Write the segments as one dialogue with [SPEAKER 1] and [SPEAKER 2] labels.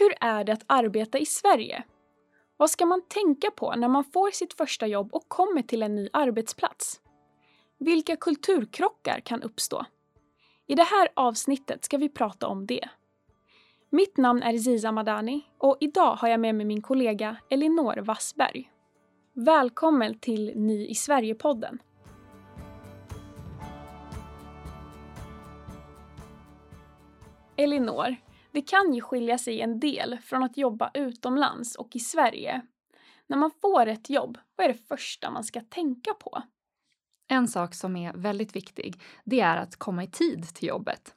[SPEAKER 1] Hur är det att arbeta i Sverige? Vad ska man tänka på när man får sitt första jobb och kommer till en ny arbetsplats? Vilka kulturkrockar kan uppstå? I det här avsnittet ska vi prata om det. Mitt namn är Ziza Madani och idag har jag med mig min kollega Elinor Wassberg. Välkommen till Ny i Sverige-podden. Elinor, det kan ju skilja sig en del från att jobba utomlands och i Sverige. När man får ett jobb, vad är det första man ska tänka på?
[SPEAKER 2] En sak som är väldigt viktig, det är att komma i tid till jobbet.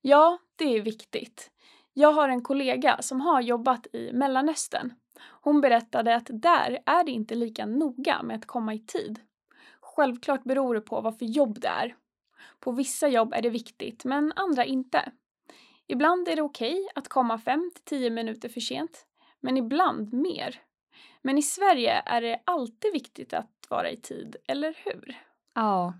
[SPEAKER 1] Ja, det är viktigt. Jag har en kollega som har jobbat i Mellanöstern. Hon berättade att där är det inte lika noga med att komma i tid. Självklart beror det på vad för jobb det är. På vissa jobb är det viktigt, men andra inte. Ibland är det okej okay att komma 5 10 minuter för sent, men ibland mer. Men i Sverige är det alltid viktigt att vara i tid, eller hur?
[SPEAKER 2] Ja.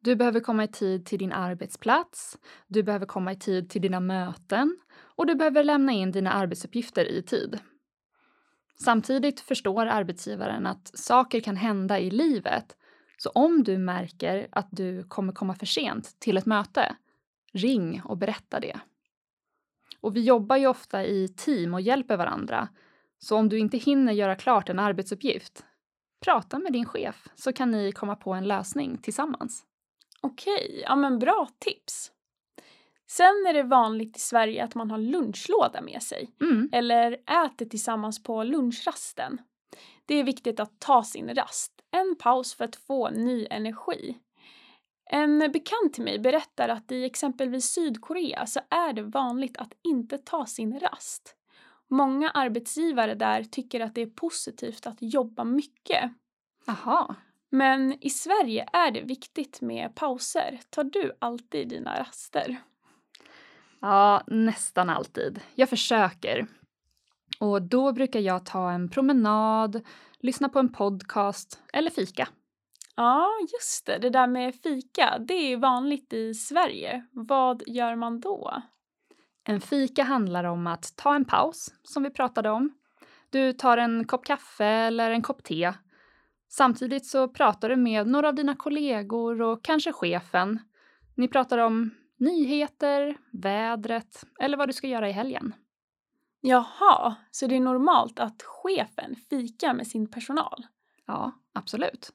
[SPEAKER 2] Du behöver komma i tid till din arbetsplats, du behöver komma i tid till dina möten och du behöver lämna in dina arbetsuppgifter i tid. Samtidigt förstår arbetsgivaren att saker kan hända i livet så om du märker att du kommer komma för sent till ett möte, ring och berätta det. Och vi jobbar ju ofta i team och hjälper varandra. Så om du inte hinner göra klart en arbetsuppgift, prata med din chef så kan ni komma på en lösning tillsammans.
[SPEAKER 1] Okej, ja men bra tips. Sen är det vanligt i Sverige att man har lunchlåda med sig
[SPEAKER 2] mm.
[SPEAKER 1] eller äter tillsammans på lunchrasten. Det är viktigt att ta sin rast, en paus för att få ny energi. En bekant till mig berättar att i exempelvis Sydkorea så är det vanligt att inte ta sin rast. Många arbetsgivare där tycker att det är positivt att jobba mycket.
[SPEAKER 2] Aha.
[SPEAKER 1] Men i Sverige är det viktigt med pauser. Tar du alltid dina raster?
[SPEAKER 2] Ja, nästan alltid. Jag försöker. Och då brukar jag ta en promenad, lyssna på en podcast eller fika.
[SPEAKER 1] Ja, just det. Det där med fika, det är vanligt i Sverige. Vad gör man då?
[SPEAKER 2] En fika handlar om att ta en paus, som vi pratade om. Du tar en kopp kaffe eller en kopp te. Samtidigt så pratar du med några av dina kollegor och kanske chefen. Ni pratar om nyheter, vädret eller vad du ska göra i helgen.
[SPEAKER 1] Jaha, så det är normalt att chefen fikar med sin personal?
[SPEAKER 2] Ja, absolut.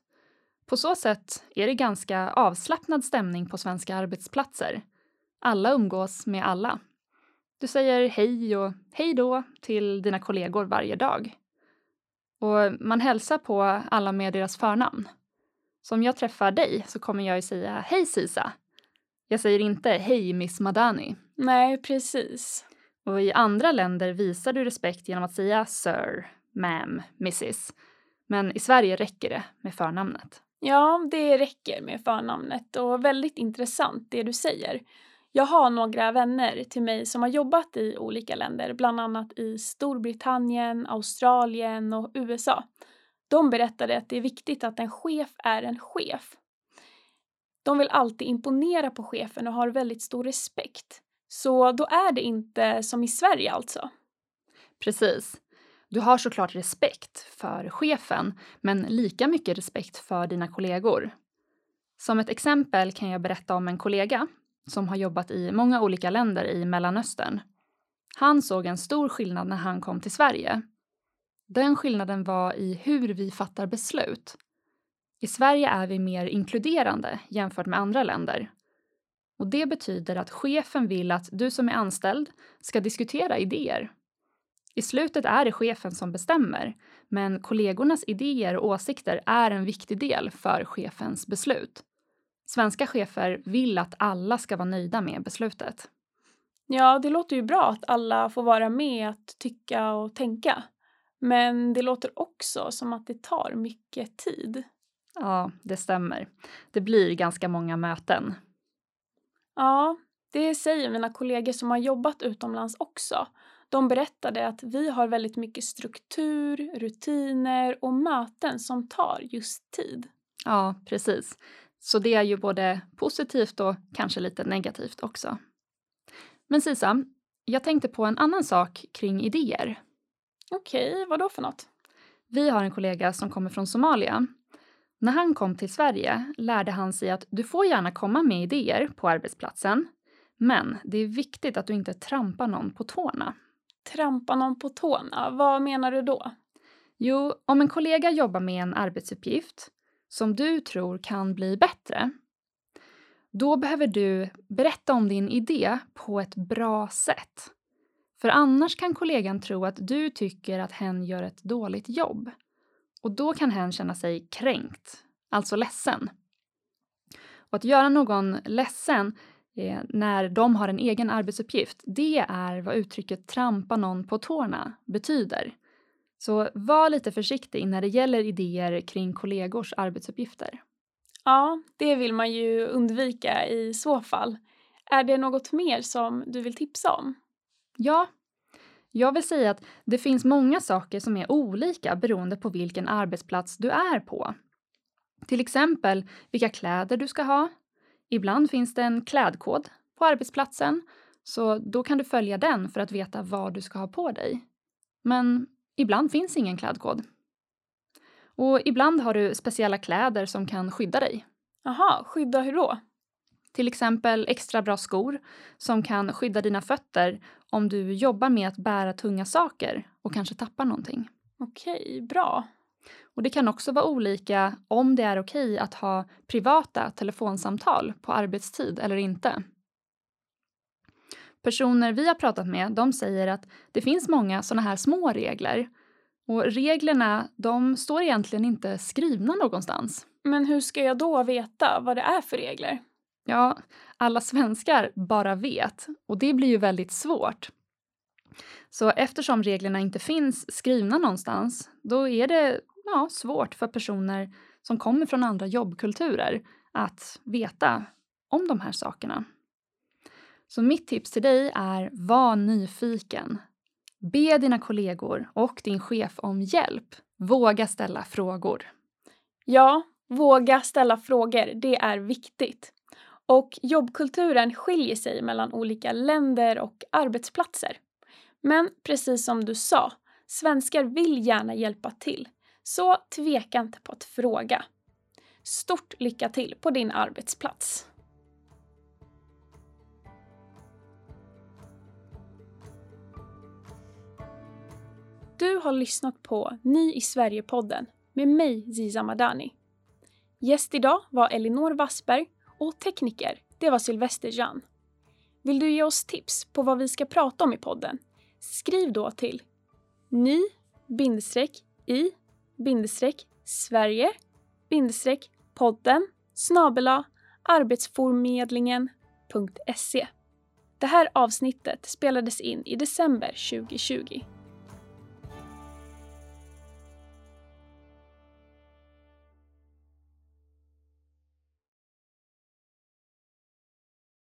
[SPEAKER 2] På så sätt är det ganska avslappnad stämning på svenska arbetsplatser. Alla umgås med alla. Du säger hej och hej då till dina kollegor varje dag. Och man hälsar på alla med deras förnamn. Så om jag träffar dig så kommer jag ju säga hej Sisa. Jag säger inte hej Miss Madani.
[SPEAKER 1] Nej, precis.
[SPEAKER 2] Och i andra länder visar du respekt genom att säga Sir, Ma'am, Mrs. Men i Sverige räcker det med förnamnet.
[SPEAKER 1] Ja, det räcker med förnamnet och väldigt intressant det du säger. Jag har några vänner till mig som har jobbat i olika länder, bland annat i Storbritannien, Australien och USA. De berättade att det är viktigt att en chef är en chef. De vill alltid imponera på chefen och har väldigt stor respekt. Så då är det inte som i Sverige alltså.
[SPEAKER 2] Precis. Du har såklart respekt för chefen, men lika mycket respekt för dina kollegor. Som ett exempel kan jag berätta om en kollega som har jobbat i många olika länder i Mellanöstern. Han såg en stor skillnad när han kom till Sverige. Den skillnaden var i hur vi fattar beslut. I Sverige är vi mer inkluderande jämfört med andra länder. Och Det betyder att chefen vill att du som är anställd ska diskutera idéer i slutet är det chefen som bestämmer, men kollegornas idéer och åsikter är en viktig del för chefens beslut. Svenska chefer vill att alla ska vara nöjda med beslutet.
[SPEAKER 1] Ja, det låter ju bra att alla får vara med att tycka och tänka. Men det låter också som att det tar mycket tid.
[SPEAKER 2] Ja, det stämmer. Det blir ganska många möten.
[SPEAKER 1] Ja, det säger mina kollegor som har jobbat utomlands också. De berättade att vi har väldigt mycket struktur, rutiner och möten som tar just tid.
[SPEAKER 2] Ja, precis. Så det är ju både positivt och kanske lite negativt också. Men Sisa, jag tänkte på en annan sak kring idéer.
[SPEAKER 1] Okej, vad då för något?
[SPEAKER 2] Vi har en kollega som kommer från Somalia. När han kom till Sverige lärde han sig att du får gärna komma med idéer på arbetsplatsen, men det är viktigt att du inte trampar någon på tårna.
[SPEAKER 1] Trampa någon på tårna? Vad menar du då?
[SPEAKER 2] Jo, om en kollega jobbar med en arbetsuppgift som du tror kan bli bättre, då behöver du berätta om din idé på ett bra sätt. För annars kan kollegan tro att du tycker att hen gör ett dåligt jobb. Och då kan hen känna sig kränkt, alltså ledsen. Och att göra någon ledsen eh, när de har en egen arbetsuppgift, det är vad uttrycket trampa någon på tårna betyder. Så var lite försiktig när det gäller idéer kring kollegors arbetsuppgifter.
[SPEAKER 1] Ja, det vill man ju undvika i så fall. Är det något mer som du vill tipsa om?
[SPEAKER 2] Ja, jag vill säga att det finns många saker som är olika beroende på vilken arbetsplats du är på. Till exempel vilka kläder du ska ha. Ibland finns det en klädkod på arbetsplatsen, så då kan du följa den för att veta vad du ska ha på dig. Men ibland finns ingen klädkod. Och ibland har du speciella kläder som kan skydda dig.
[SPEAKER 1] Aha, skydda hur då?
[SPEAKER 2] Till exempel extra bra skor som kan skydda dina fötter om du jobbar med att bära tunga saker och kanske tappar någonting.
[SPEAKER 1] Okej, bra.
[SPEAKER 2] Och det kan också vara olika om det är okej att ha privata telefonsamtal på arbetstid eller inte. Personer vi har pratat med de säger att det finns många sådana här små regler och reglerna de står egentligen inte skrivna någonstans.
[SPEAKER 1] Men hur ska jag då veta vad det är för regler?
[SPEAKER 2] Ja, alla svenskar bara vet och det blir ju väldigt svårt. Så eftersom reglerna inte finns skrivna någonstans, då är det ja, svårt för personer som kommer från andra jobbkulturer att veta om de här sakerna. Så mitt tips till dig är var nyfiken. Be dina kollegor och din chef om hjälp. Våga ställa frågor.
[SPEAKER 1] Ja, våga ställa frågor. Det är viktigt. Och jobbkulturen skiljer sig mellan olika länder och arbetsplatser. Men precis som du sa, svenskar vill gärna hjälpa till. Så tveka inte på att fråga. Stort lycka till på din arbetsplats! Du har lyssnat på Ny i Sverige-podden med mig, Ziza Madani. Gäst idag var Elinor Wassberg och tekniker, det var Sylvester Jan. Vill du ge oss tips på vad vi ska prata om i podden? Skriv då till ny i bindestreck Sverige bindestreck podden snabela arbetsformedlingen.se. Det här avsnittet spelades in i december 2020.